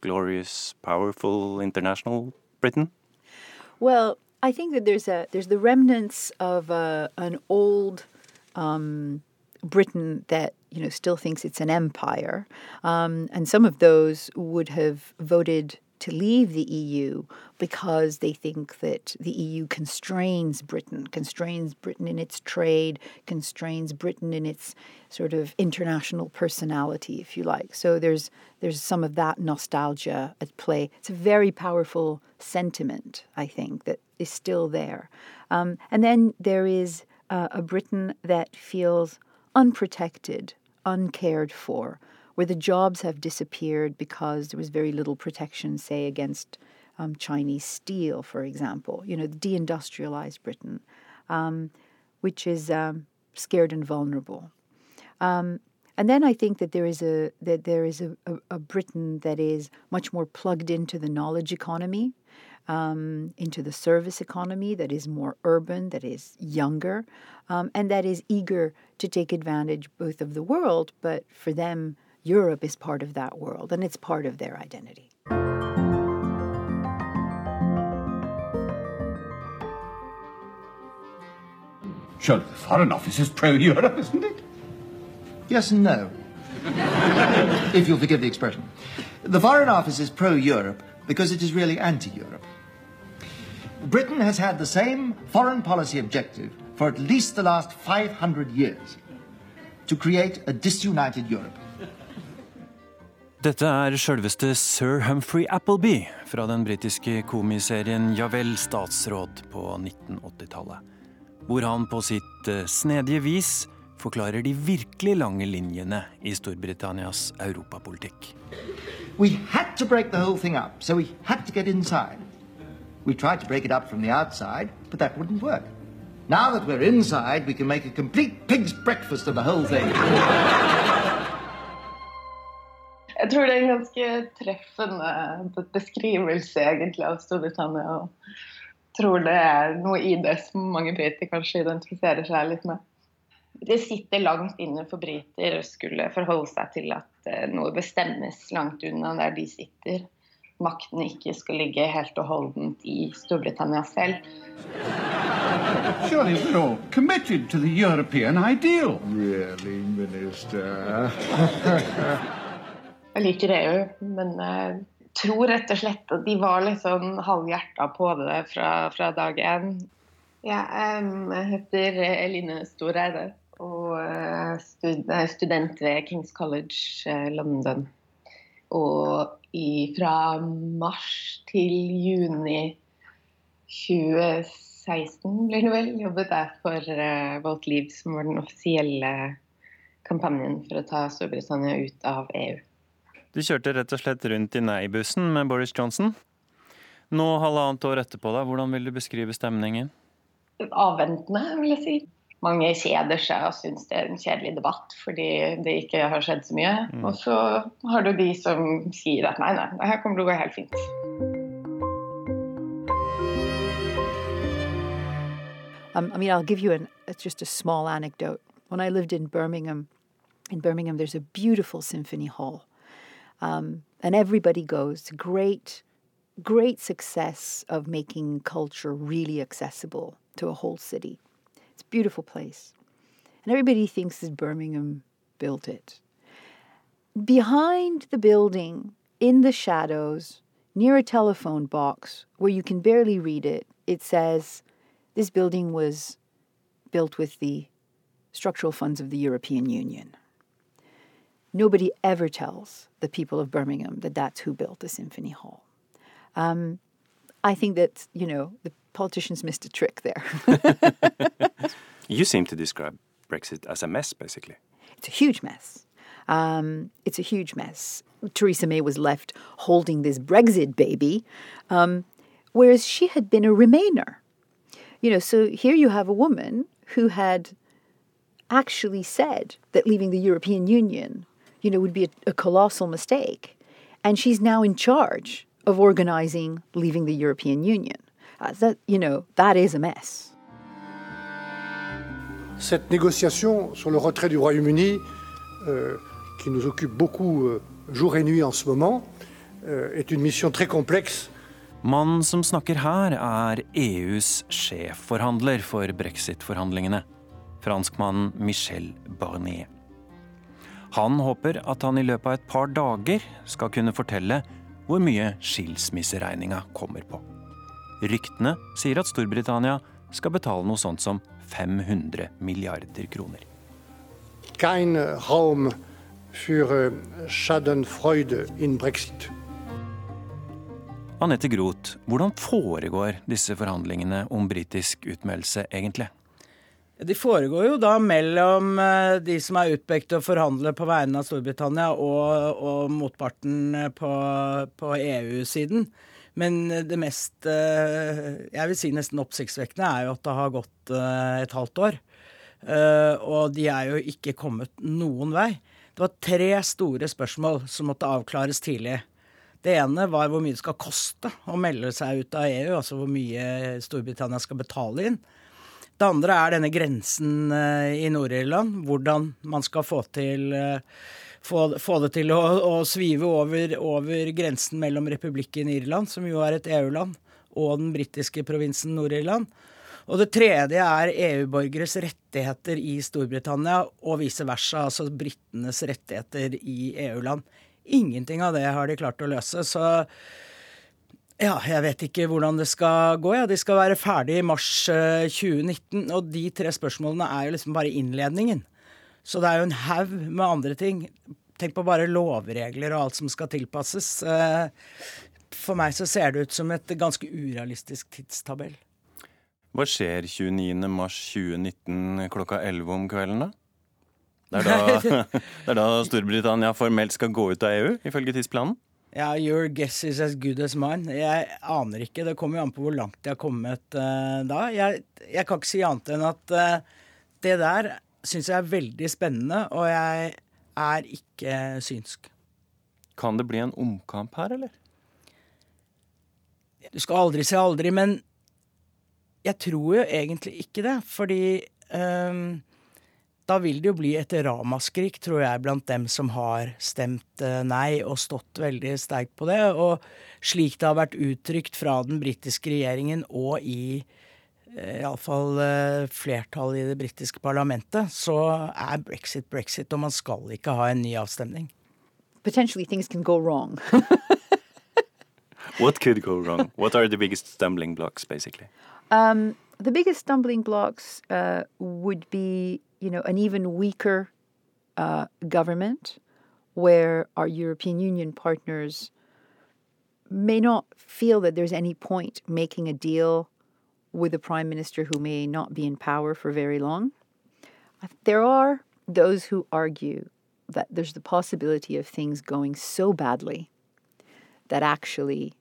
glorious, powerful international Britain? Well, I think that there's a there's the remnants of a, an old um, Britain that you know still thinks it's an empire, um, and some of those would have voted to leave the EU because they think that the EU constrains Britain, constrains Britain in its trade, constrains Britain in its sort of international personality, if you like. So there's there's some of that nostalgia at play. It's a very powerful sentiment, I think, that is still there. Um, and then there is uh, a Britain that feels unprotected, uncared for where the jobs have disappeared because there was very little protection, say, against um, Chinese steel, for example. You know, deindustrialized Britain, um, which is um, scared and vulnerable. Um, and then I think that there is a that there is a, a, a Britain that is much more plugged into the knowledge economy, um, into the service economy that is more urban, that is younger, um, and that is eager to take advantage both of the world, but for them Europe is part of that world and it's part of their identity. Surely the Foreign Office is pro Europe, isn't it? Yes and no. if you'll forgive the expression. The Foreign Office is pro Europe because it is really anti Europe. Britain has had the same foreign policy objective for at least the last 500 years to create a disunited Europe. Dette er sjølveste sir Humphrey Appleby fra den britiske komiserien Ja vel, statsråd på 1980-tallet. Hvor han på sitt eh, snedige vis forklarer de virkelig lange linjene i Storbritannias europapolitikk. We had to break the whole thing up, so we had to get inside. We tried to break it up from the outside, but that wouldn't work. Now that we're inside, we can make a complete pig's breakfast of the whole thing. Jeg tror det er en ganske treffende beskrivelse egentlig av Storbritannia. og tror det er noe i det som mange briter kanskje identifiserer seg litt med. Det sitter langt inne for briter å skulle forholde seg til at eh, noe bestemmes langt unna der de sitter. Makten ikke skal ligge helt og holdent i Storbritannia selv. Surely we're all committed to the European ideal. Really, minister? Jeg liker EU, men jeg tror rett og slett at de var litt sånn halvhjerta på det fra, fra dag én. Ja, jeg heter Eline Storeide og er student ved Kings College eh, London. Og fra mars til juni 2016 blir det vel, jobbet jeg for uh, Volt Liv, som var den offisielle kampanjen for å ta Storbritannia ut av EU. Du kjørte rett og slett rundt i nei-bussen med Boris Johnson. Nå halvannet år etterpå, da, hvordan vil du beskrive stemningen? Avventende, vil jeg si. Mange kjeder seg og syns det er en kjedelig debatt fordi det ikke har skjedd så mye. Mm. Og så har du de som sier at nei, nei, det her kommer til å gå helt fint. Um, I mean, I'll give you an, just a small anecdote. When I lived in Birmingham, in Birmingham, there's a beautiful symphony hall. Um, and everybody goes. Great, great success of making culture really accessible to a whole city. It's a beautiful place. And everybody thinks that Birmingham built it. Behind the building, in the shadows, near a telephone box where you can barely read it, it says this building was built with the structural funds of the European Union. Nobody ever tells the people of Birmingham that that's who built the Symphony Hall. Um, I think that, you know, the politicians missed a trick there. you seem to describe Brexit as a mess, basically. It's a huge mess. Um, it's a huge mess. Theresa May was left holding this Brexit baby, um, whereas she had been a Remainer. You know, so here you have a woman who had actually said that leaving the European Union you know, would be a, a colossal mistake. And she's now in charge of organizing leaving the European Union. Uh, that, you know, that is a mess. Cette négociation sur le retrait du Royaume-Uni, euh, qui nous occupe beaucoup euh, jour et nuit en ce moment, euh, est une mission très complexe. Mannen som snakker her, er EUs sjefforhandler for brexit-forhandlingene. Franskmannen Michel Barnier. Han håper at han i løpet av et par dager skal kunne fortelle hvor mye skilsmisseregninga kommer på. Ryktene sier at Storbritannia skal betale noe sånt som 500 milliarder kroner. Kein Raum für Schadenfreude in Brexit. Anette Groth, hvordan foregår disse forhandlingene om britisk utmeldelse egentlig? De foregår jo da mellom eh, de som er utpekt til å forhandle på vegne av Storbritannia, og, og motparten eh, på, på EU-siden. Men det mest eh, jeg vil si nesten oppsiktsvekkende er jo at det har gått et halvt år. Og de er jo ikke kommet noen vei. Det var tre store spørsmål som måtte avklares tidlig. Det ene var hvor mye det skal koste å melde seg ut av EU, altså hvor mye Storbritannia skal betale inn. Det andre er denne grensen eh, i Nord-Irland. Hvordan man skal få, til, eh, få, få det til å, å svive over, over, grensen mellom republikken Irland, som jo er et EU-land, og den britiske provinsen Nord-Irland. Og det tredje er EU-borgeres rettigheter i Storbritannia, og vice versa, altså britenes rettigheter i EU-land. Ingenting av det har de klart å løse. Så ja, jeg vet ikke hvordan det skal gå. Ja. De skal være ferdig i mars 2019. Eh, og de tre spørsmålene er jo liksom bare innledningen. Så det er jo en haug med andre ting. Tenk på bare lovregler og alt som skal tilpasses. Eh, for meg så ser det ut som et ganske urealistisk tidstabell. Hva skjer 29.3.2019 klokka 11 om kvelden, da? Det er da, det er da Storbritannia formelt skal gå ut av EU, ifølge tidsplanen? Ja, your guess is as good as mine. Jeg aner ikke. Det kommer jo an på hvor langt jeg har kommet uh, da. Jeg, jeg, kan ikke si annet enn at uh, det der syns jeg er veldig spennende, og jeg er ikke synsk. Kan det bli en omkamp her, eller? Du skal aldri si aldri, men jeg tror jo egentlig ikke det. Fordi um, da vil det jo bli et ramaskrik, tror jeg, blant dem som har stemt uh, nei og stått veldig sterkt på det. Og slik det har vært uttrykt fra den britiske regjeringen og i uh, iallfall uh, flertallet i det britiske parlamentet, så er brexit brexit, og man skal ikke ha en ny avstemning. Potentially things can go wrong. What could go wrong? What are the biggest stumbling blocks, basically? Um, the biggest stumbling blocks uh, would be, you know, an even weaker uh, government, where our European Union partners may not feel that there's any point making a deal with a prime minister who may not be in power for very long. There are those who argue that there's the possibility of things going so badly that actually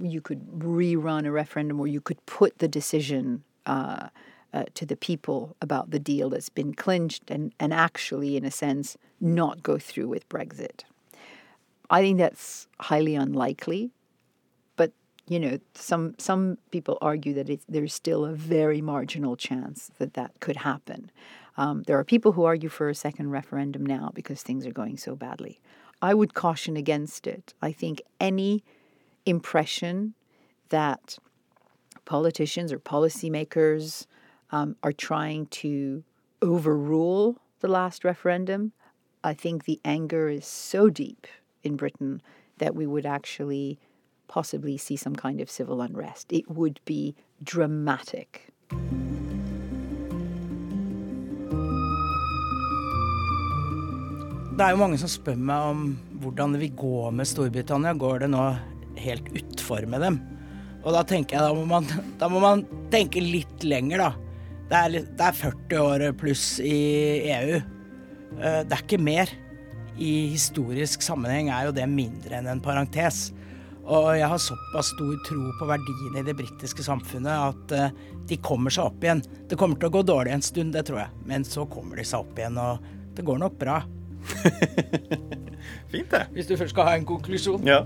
you could rerun a referendum or you could put the decision uh, uh, to the people about the deal that's been clinched and, and actually, in a sense, not go through with Brexit. I think that's highly unlikely. But, you know, some, some people argue that there's still a very marginal chance that that could happen. Um, there are people who argue for a second referendum now because things are going so badly. I would caution against it. I think any impression that politicians or policymakers um, are trying to overrule the last referendum. I think the anger is so deep in Britain that we would actually possibly see some kind of civil unrest. It would be dramatic. Det er jo mange som spør meg om hvordan det vil gå med Storbritannia. Går det nå helt utfor med dem. Og da tenker jeg da må man, da må man tenke litt lenger, da. Det er, det er 40 år pluss i EU. Eh, det er ikke mer. I historisk sammenheng er jo det mindre enn en parentes. Og jeg har såpass stor tro på verdiene i det britiske samfunnet at eh, de kommer seg opp igjen. Det kommer til å gå dårlig en stund, det tror jeg, men så kommer de seg opp igjen, og det går nok bra. Fint, det. Hvis du først skal ha en konklusjon. Ja.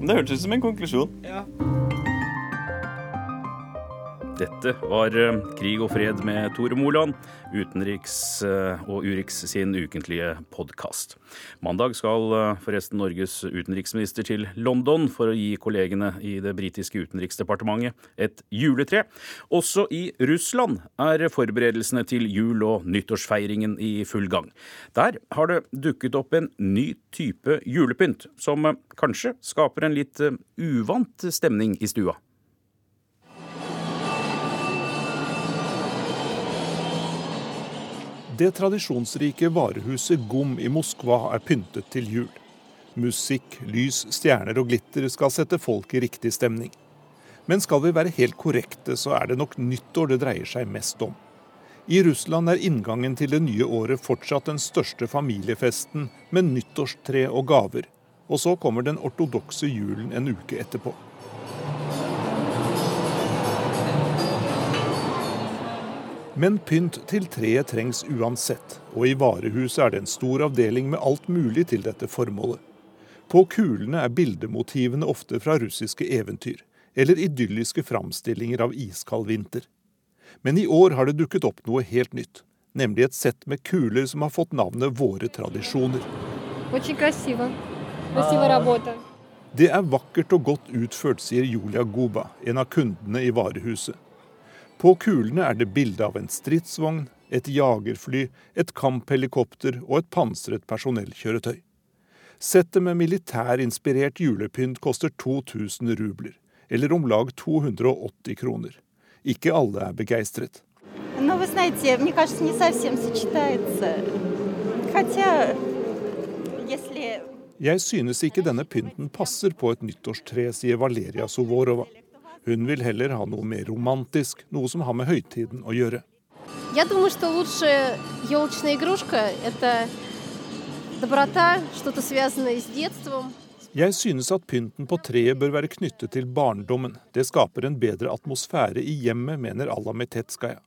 Det hørtes ut som en konklusjon. Ja. Dette var eh, Krig og fred med Tore Moland, utenriks eh, og Urix sin ukentlige podkast. Mandag skal eh, forresten Norges utenriksminister til London for å gi kollegene i det britiske utenriksdepartementet et juletre. Også i Russland er forberedelsene til jul- og nyttårsfeiringen i full gang. Der har det dukket opp en ny type julepynt, som kanskje skaper en litt uvant stemning i stua. Det tradisjonsrike varehuset Gom i Moskva er pyntet til jul. Musikk, lys, stjerner og glitter skal sette folk i riktig stemning. Men skal vi være helt korrekte, så er det nok nyttår det dreier seg mest om. I Russland er inngangen til det nye året fortsatt den største familiefesten med nyttårstre og gaver. Og så kommer den ortodokse julen en uke etterpå. Men pynt til treet trengs uansett, og i varehuset er det en stor avdeling med alt mulig til dette formålet. På kulene er bildemotivene ofte fra russiske eventyr, eller idylliske framstillinger av iskald vinter. Men i år har det dukket opp noe helt nytt, nemlig et sett med kuler som har fått navnet Våre tradisjoner. Det er vakkert og godt utført, sier Julia Guba, en av kundene i varehuset. På kulene er det bilde av en stridsvogn, et jagerfly, et kamphelikopter og et pansret personellkjøretøy. Settet med militærinspirert julepynt koster 2000 rubler, eller om lag 280 kroner. Ikke alle er begeistret. Jeg synes ikke denne pynten passer på et nyttårstre, sier Valeria Suvorova. Hun vil heller ha noe mer romantisk, noe som har med høytiden å gjøre. Я думаю, что лучшая елочная игрушка – это доброта, что-то связанное с детством. Jeg synes at pynten på treet bør være knyttet til barndommen. Det skaper en bedre atmosfære i hjemmet, mener Alla Metetskaja.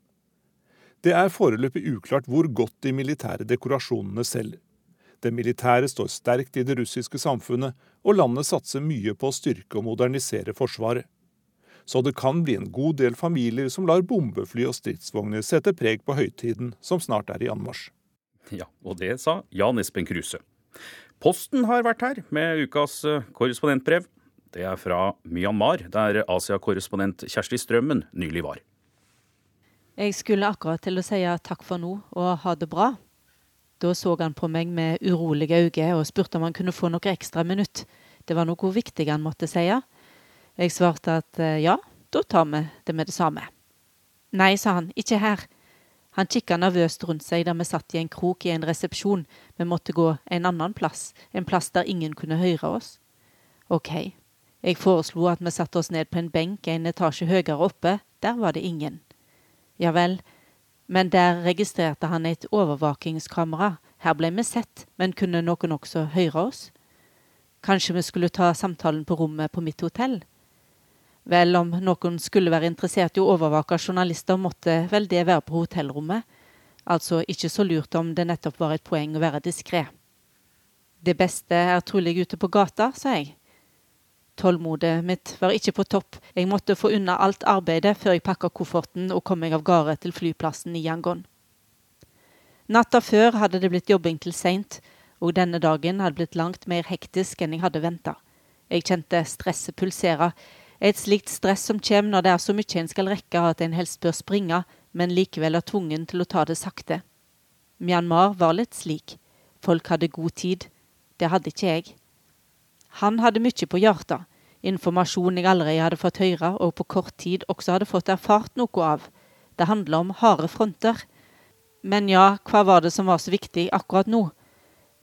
Det er foreløpig uklart hvor godt de militære dekorasjonene selger. Det militære står sterkt i det russiske samfunnet, og landet satser mye på å styrke og modernisere forsvaret. Så det kan bli en god del familier som lar bombefly og stridsvogner sette preg på høytiden som snart er i anmarsj. Ja, og det sa Jan Espen Kruse. Posten har vært her med ukas eh, korrespondentbrev. Det er fra Myanmar, der Asia-korrespondent Kjersti Strømmen nylig var. Jeg skulle akkurat til å si takk for nå og ha det bra. Da så han på meg med urolige øyne og spurte om han kunne få noen ekstra minutt. Det var noe viktig han måtte si. Jeg svarte at eh, ja, da tar vi det med det samme. Nei, sa han, ikke her. Han kikka nervøst rundt seg da vi satt i en krok i en resepsjon. Vi måtte gå en annen plass, en plass der ingen kunne høre oss. Ok, jeg foreslo at vi satte oss ned på en benk en etasje høyere oppe, der var det ingen. Ja vel, men der registrerte han et overvåkingskamera, her ble vi sett, men kunne noen også høre oss? Kanskje vi skulle ta samtalen på rommet på mitt hotell? Vel, om noen skulle være interessert i å overvåke journalister, måtte vel det være på hotellrommet. Altså ikke så lurt om det nettopp var et poeng å være diskré. Det beste er trolig ute på gata, sa jeg. Tålmodet mitt var ikke på topp. Jeg måtte få unna alt arbeidet før jeg pakka kofferten og kom meg av gårde til flyplassen i Yangon. Natta før hadde det blitt jobbing til seint, og denne dagen hadde blitt langt mer hektisk enn jeg hadde venta. Jeg kjente stresset pulsere et slikt stress som kommer når det er så mye en skal rekke at en helst bør springe, men likevel er tvungen til å ta det sakte. Myanmar var litt slik. Folk hadde god tid. Det hadde ikke jeg. Han hadde mye på hjertet. Informasjon jeg allerede hadde fått høre, og på kort tid også hadde fått erfart noe av. Det handla om harde fronter. Men ja, hva var det som var så viktig akkurat nå?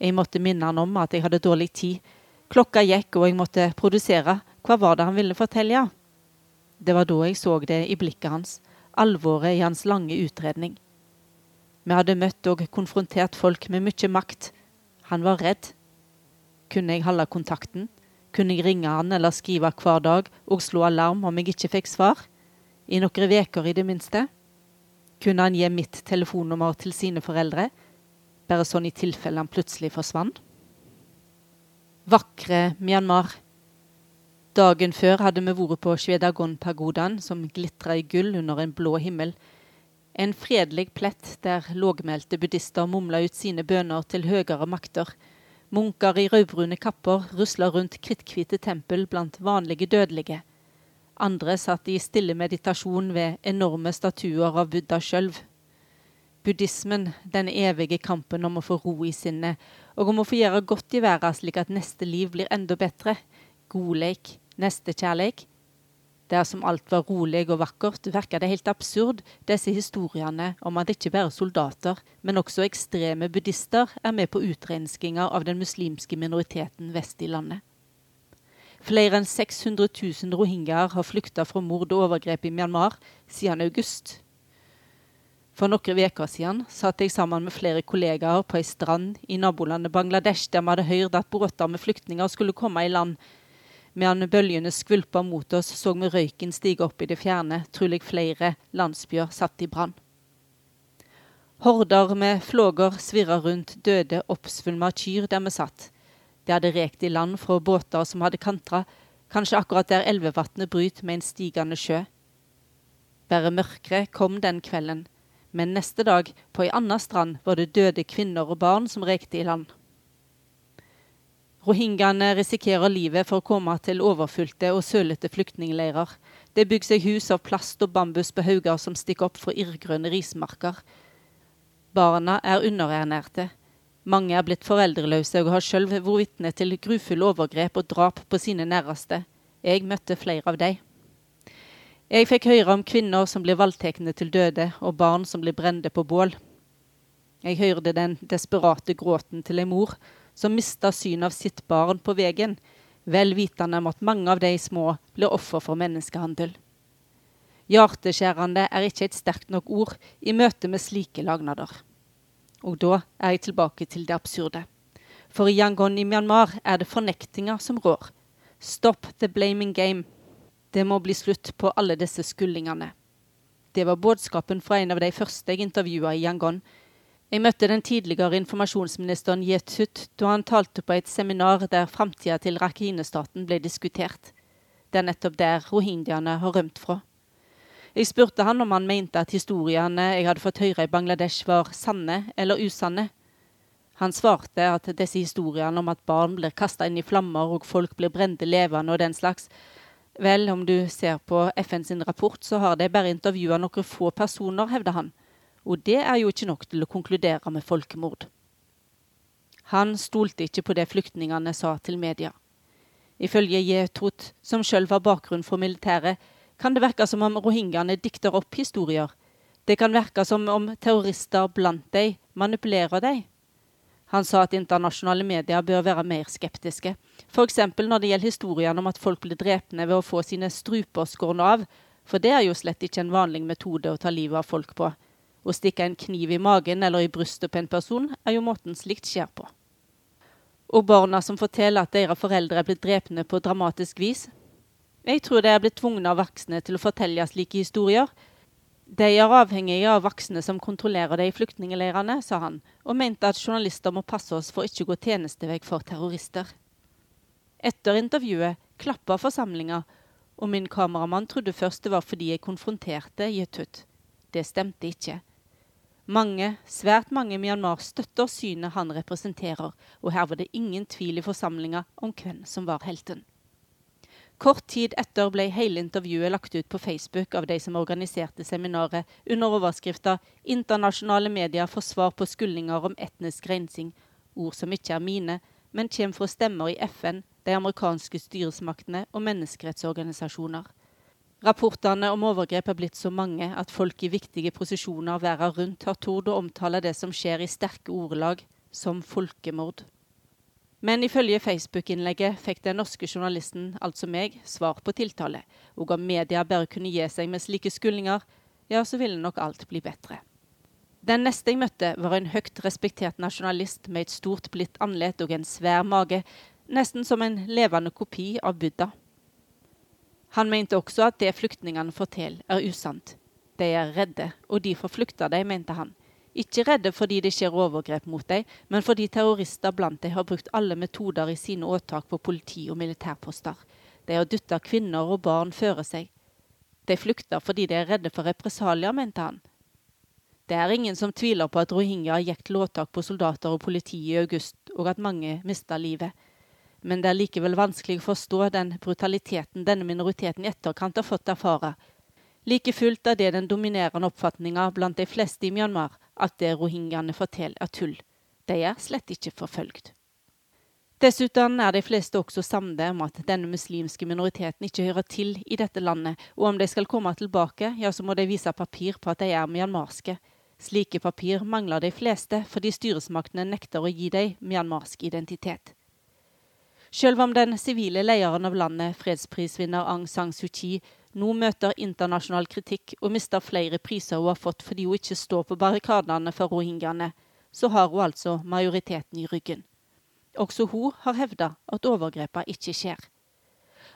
Jeg måtte minne han om at jeg hadde dårlig tid. Klokka gikk, og jeg måtte produsere, hva var det han ville fortelle? Det var da jeg så det i blikket hans, alvoret i hans lange utredning. Vi hadde møtt og konfrontert folk med mye makt. Han var redd. Kunne jeg holde kontakten? Kunne jeg ringe han eller skrive hver dag og slå alarm om jeg ikke fikk svar? I noen veker i det minste? Kunne han gi mitt telefonnummer til sine foreldre? Bare sånn i tilfelle han plutselig forsvant? Vakre Myanmar. Dagen før hadde vi vært på Svedagon-pagodaen, som glitra i gull under en blå himmel. En fredelig plett der lågmælte buddhister mumla ut sine bønner til høyere makter. Munker i rødbrune kapper rusla rundt kritthvite tempel blant vanlige dødelige. Andre satt i stille meditasjon ved enorme statuer av Buddha sjøl. Buddhismen, den evige kampen om å få ro i sinnet, og om å få gjøre godt i verden slik at neste liv blir enda bedre. Godleik, nestekjærleik. Der som alt var rolig og vakkert, virka det helt absurd, disse historiene om at ikke bare soldater, men også ekstreme buddhister er med på utrenskinger av den muslimske minoriteten vest i landet. Flere enn 600 000 rohingyaer har flykta fra mord og overgrep i Myanmar siden august. For noen uker siden satt jeg sammen med flere kollegaer på ei strand i nabolandet Bangladesh, der vi hadde hørt at båter med flyktninger skulle komme i land Medan bølgene skvulpa mot oss, så vi røyken stige opp i det fjerne, trolig flere landsbyer satt i brann. Horder med flåger svirra rundt døde, oppsvulma kyr der vi satt. De hadde rekt i land fra båter som hadde kantra, kanskje akkurat der elvevatnet bryter med en stigende sjø. Bare mørket kom den kvelden, men neste dag, på ei anna strand, var det døde kvinner og barn som rekte i land. Rohingyaene risikerer livet for å komme til overfylte og sølete flyktningleirer. Det bygger seg hus av plast og bambus på hauger som stikker opp fra irrgrønne rismarker. Barna er underernærte. Mange er blitt foreldreløse og har sjøl vært vitne til grufulle overgrep og drap på sine næreste. Jeg møtte flere av dem. Jeg fikk høre om kvinner som blir voldtatt til døde, og barn som blir brente på bål. Jeg hørte den desperate gråten til ei mor som mista synet av sitt barn på veien, vel vitende om at mange av de små blir offer for menneskehandel. Hjerteskjærende er ikke et sterkt nok ord i møte med slike lagnader. Og da er jeg tilbake til det absurde. For i Yangon i Myanmar er det fornektinger som rår. Stop the blaming game. Det må bli slutt på alle disse skullingene. Det var budskapen fra en av de første jeg intervjua i Yangon, jeg møtte den tidligere informasjonsministeren Yetut da han talte på et seminar der framtida til Rakhine-staten ble diskutert. Det er nettopp der rohingyaene har rømt fra. Jeg spurte han om han mente at historiene jeg hadde fått høre i Bangladesh var sanne eller usanne. Han svarte at disse historiene om at barn blir kasta inn i flammer og folk blir brente levende og den slags, vel, om du ser på FNs rapport, så har de bare intervjua noen få personer, hevder han. Og det er jo ikke nok til å konkludere med folkemord. Han stolte ikke på det flyktningene sa til media. Ifølge Yetrut, som sjøl var bakgrunn for militæret, kan det virke som om rohingyaene dikter opp historier. Det kan virke som om terrorister blant dem manipulerer dem. Han sa at internasjonale medier bør være mer skeptiske, f.eks. når det gjelder historiene om at folk blir drepne ved å få sine struper skårne av, for det er jo slett ikke en vanlig metode å ta livet av folk på. Å stikke en kniv i magen eller i brystet på en person er jo måten slikt skjer på. Og barna som forteller at deres foreldre er blitt drepne på dramatisk vis. Jeg tror de er blitt tvungne av voksne til å fortelle slike historier. De er avhengige av voksne som kontrollerer de i flyktningleirene, sa han, og mente at journalister må passe oss for ikke å gå tjenestevei for terrorister. Etter intervjuet klappa forsamlinga, og min kameramann trodde først det var fordi jeg konfronterte Yetut. Det stemte ikke. Mange, svært mange i Myanmar støtter synet han representerer, og her var det ingen tvil i forsamlinga om hvem som var helten. Kort tid etter ble hele intervjuet lagt ut på Facebook av de som organiserte seminaret, under overskrifta 'Internasjonale medier får svar på skuldinger om etnisk rensing', ord som ikke er mine, men kommer fra stemmer i FN, de amerikanske styresmaktene og menneskerettsorganisasjoner. Rapportene om overgrep er blitt så mange at folk i viktige posisjoner verden rundt har tord å omtale det som skjer i sterke ordelag, som folkemord. Men ifølge Facebook-innlegget fikk den norske journalisten, altså meg, svar på tiltale, og om media bare kunne gi seg med slike skuldinger, ja, så ville nok alt bli bedre. Den neste jeg møtte, var en høyt respektert nasjonalist med et stort, blitt andlet og en svær mage, nesten som en levende kopi av Buddha. Han mente også at det flyktningene forteller, er usant. De er redde, og derfor flykter de, mente han. Ikke redde fordi det skjer overgrep mot dem, men fordi terrorister blant dem har brukt alle metoder i sine åtak på politi og militærposter. De har dytta kvinner og barn føre seg. De flykter fordi de er redde for represalier, mente han. Det er ingen som tviler på at rohingya gikk til åtak på soldater og politi i august, og at mange mista livet men det er likevel vanskelig å forstå den brutaliteten denne minoriteten i etterkant har fått erfare. Like fullt er det den dominerende oppfatninga blant de fleste i Myanmar at det rohingyaene forteller, er tull. De er slett ikke forfølgd. Dessuten er de fleste også samde om at denne muslimske minoriteten ikke hører til i dette landet, og om de skal komme tilbake, ja, så må de vise papir på at de er myanmarske. Slike papir mangler de fleste fordi styresmaktene nekter å gi dem myanmarsk identitet. Selv om den sivile lederen av landet, fredsprisvinner Aung San Suu Kyi, nå møter internasjonal kritikk og mister flere priser hun har fått fordi hun ikke står på barrikadene for rohingyaene, så har hun altså majoriteten i ryggen. Også hun har hevda at overgrepene ikke skjer.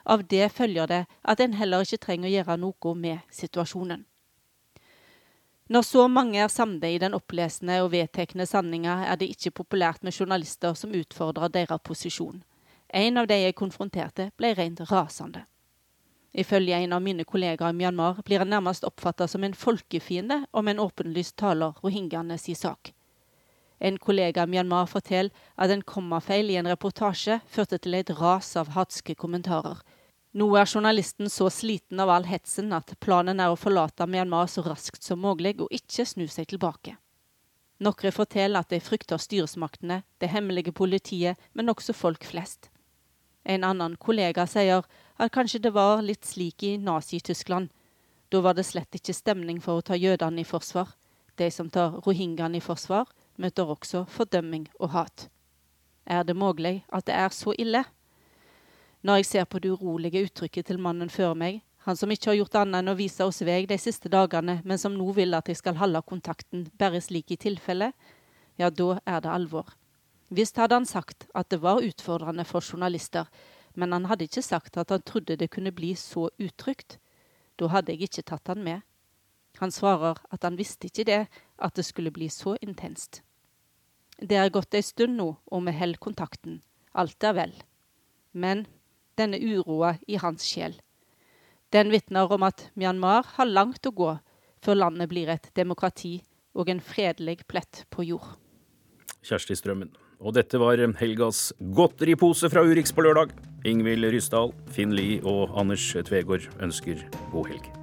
Av det følger det at en heller ikke trenger å gjøre noe med situasjonen. Når så mange er samlet i den opplesende og vedtekne sanninga, er det ikke populært med journalister som utfordrer deres posisjon. En av de jeg konfronterte, ble rent rasende. Ifølge en av mine kollegaer i Myanmar blir han nærmest oppfatta som en folkefiende om en åpenlyst taler rohingyaene si sak. En kollega i Myanmar forteller at en kommafeil i en reportasje førte til et ras av hatske kommentarer. Nå er journalisten så sliten av all hetsen at planen er å forlate Myanmar så raskt som mulig og ikke snu seg tilbake. Noen forteller at de frykter styresmaktene, det hemmelige politiet, men også folk flest. En annen kollega sier at kanskje det var litt slik i Nazi-Tyskland. Da var det slett ikke stemning for å ta jødene i forsvar. De som tar rohingyaene i forsvar, møter også fordømming og hat. Er det mulig at det er så ille? Når jeg ser på det urolige uttrykket til mannen før meg, han som ikke har gjort annet enn å vise oss vei de siste dagene, men som nå vil at jeg skal holde kontakten bare slik i tilfelle, ja, da er det alvor. Visst hadde han sagt at det var utfordrende for journalister, men han hadde ikke sagt at han trodde det kunne bli så utrygt. Da hadde jeg ikke tatt han med. Han svarer at han visste ikke det, at det skulle bli så intenst. Det er gått ei stund nå, og vi holder kontakten. Alt er vel. Men denne uroa i hans sjel, den vitner om at Myanmar har langt å gå før landet blir et demokrati og en fredelig plett på jord. Kjersti Strømmen. Og dette var helgas godteripose fra Urix på lørdag. Ingvild Ryssdal, Finn Lie og Anders Tvegård ønsker god helg.